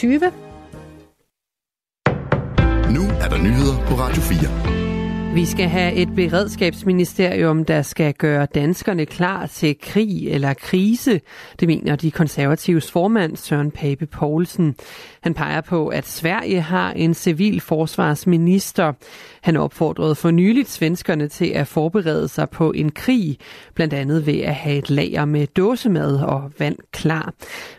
20. Nu er der nyheder på Radio 4. Vi skal have et beredskabsministerium, der skal gøre danskerne klar til krig eller krise. Det mener de konservatives formand Søren Pape Poulsen. Han peger på, at Sverige har en civil forsvarsminister. Han opfordrede for nyligt svenskerne til at forberede sig på en krig, blandt andet ved at have et lager med dåsemad og vand klar.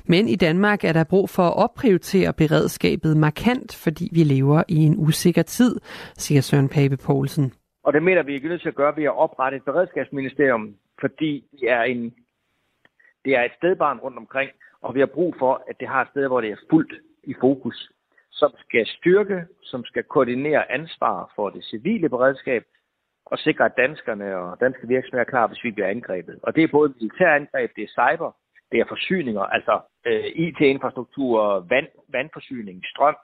Men i Danmark er der brug for at opprioritere beredskabet markant, fordi vi lever i en usikker tid, siger Søren Pape Poulsen. Og det mener vi er nødt til at gøre ved at oprette et beredskabsministerium, fordi det er, en, det er et stedbarn rundt omkring, og vi har brug for, at det har et sted, hvor det er fuldt i fokus, som skal styrke, som skal koordinere ansvar for det civile beredskab, og sikre, at danskerne og danske virksomheder er klar, hvis vi bliver angrebet. Og det er både militærangreb, det er cyber, det er forsyninger, altså øh, IT-infrastruktur, vand, vandforsyning, strøm.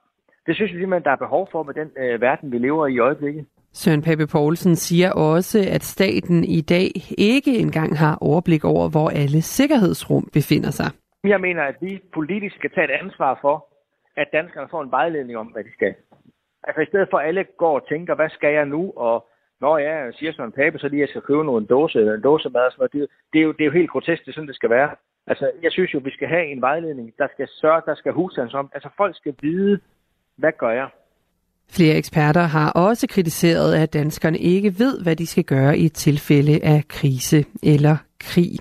Det synes vi simpelthen, der er behov for med den øh, verden, vi lever i i øjeblikket. Søren Pape Poulsen siger også, at staten i dag ikke engang har overblik over, hvor alle sikkerhedsrum befinder sig. Jeg mener, at vi politisk skal tage et ansvar for, at danskerne får en vejledning om, hvad de skal. Altså i stedet for at alle går og tænker, hvad skal jeg nu? Og når jeg siger Søren Pape, så lige jeg skal købe noget en dåse, en dåse mad, sådan noget. Det, det, er jo, det er jo helt grotesk, det er sådan, det skal være. Altså, jeg synes jo, vi skal have en vejledning, der skal sørge, der skal huske om. Altså, folk skal vide, hvad gør jeg? Flere eksperter har også kritiseret, at danskerne ikke ved, hvad de skal gøre i tilfælde af krise eller krig.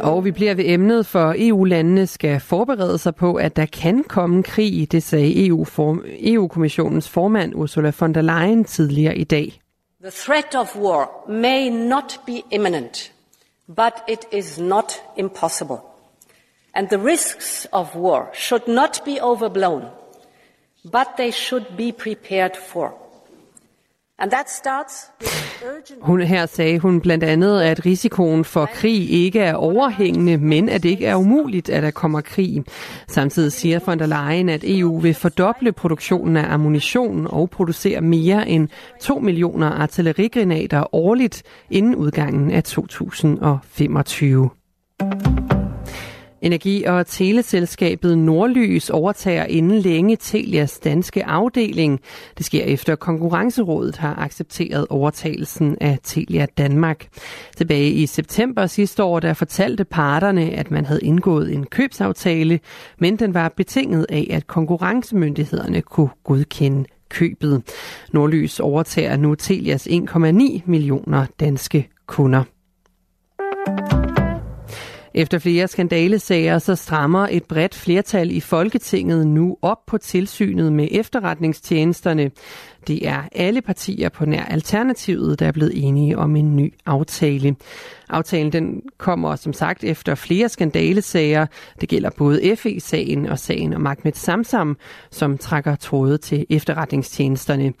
Og vi bliver ved emnet, for EU-landene skal forberede sig på, at der kan komme krig, det sagde EU-kommissionens e formand Ursula von der Leyen tidligere i dag. The threat of war may not be imminent, but it is not impossible. And the risks of war should not be overblown hun her sagde hun blandt andet, at risikoen for krig ikke er overhængende, men at det ikke er umuligt, at der kommer krig. Samtidig siger von der Leyen, at EU vil fordoble produktionen af ammunition og producere mere end 2 millioner artillerigranater årligt inden udgangen af 2025. Energi- og teleselskabet Nordlys overtager inden længe Telias danske afdeling. Det sker efter Konkurrencerådet har accepteret overtagelsen af Telia Danmark. Tilbage i september sidste år, der fortalte parterne, at man havde indgået en købsaftale, men den var betinget af, at konkurrencemyndighederne kunne godkende købet. Nordlys overtager nu Telias 1,9 millioner danske kunder. Efter flere skandalesager, så strammer et bredt flertal i Folketinget nu op på tilsynet med efterretningstjenesterne. Det er alle partier på nær Alternativet, der er blevet enige om en ny aftale. Aftalen den kommer som sagt efter flere skandalesager. Det gælder både FE-sagen og sagen om Ahmed Samsam, som trækker tråde til efterretningstjenesterne.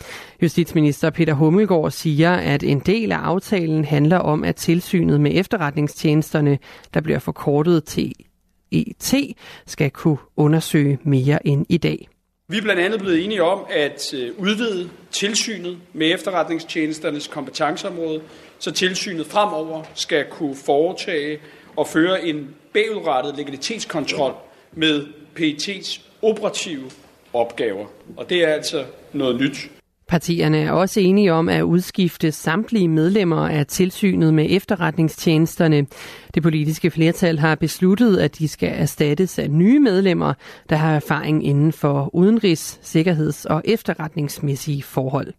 Justitsminister Peter Hummelgaard siger, at en del af aftalen handler om, at tilsynet med efterretningstjenesterne, der bliver forkortet TET, skal kunne undersøge mere end i dag. Vi er blandt andet blevet enige om at øh, udvide tilsynet med efterretningstjenesternes kompetenceområde, så tilsynet fremover skal kunne foretage og føre en bagudrettet legalitetskontrol med PET's operative opgaver. Og det er altså noget nyt. Partierne er også enige om at udskifte samtlige medlemmer af tilsynet med efterretningstjenesterne. Det politiske flertal har besluttet, at de skal erstattes af nye medlemmer, der har erfaring inden for udenrigs-, sikkerheds- og efterretningsmæssige forhold.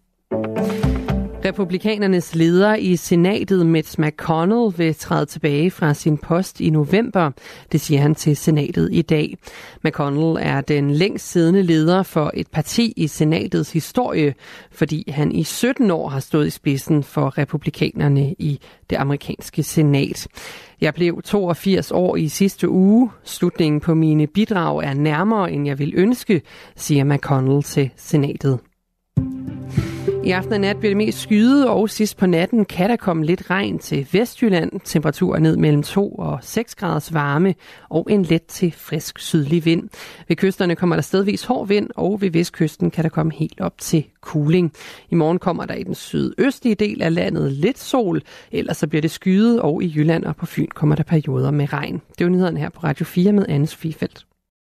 Republikanernes leder i senatet, Mitch McConnell, vil træde tilbage fra sin post i november. Det siger han til senatet i dag. McConnell er den længst siddende leder for et parti i senatets historie, fordi han i 17 år har stået i spidsen for republikanerne i det amerikanske senat. Jeg blev 82 år i sidste uge. Slutningen på mine bidrag er nærmere, end jeg vil ønske, siger McConnell til senatet. I aften og nat bliver det mest skyde, og sidst på natten kan der komme lidt regn til Vestjylland. Temperaturer ned mellem 2 og 6 graders varme og en let til frisk sydlig vind. Ved kysterne kommer der stedvis hård vind, og ved vestkysten kan der komme helt op til kuling. I morgen kommer der i den sydøstlige del af landet lidt sol, ellers så bliver det skyde, og i Jylland og på Fyn kommer der perioder med regn. Det er nyhederne her på Radio 4 med Anne Sofie Feldt.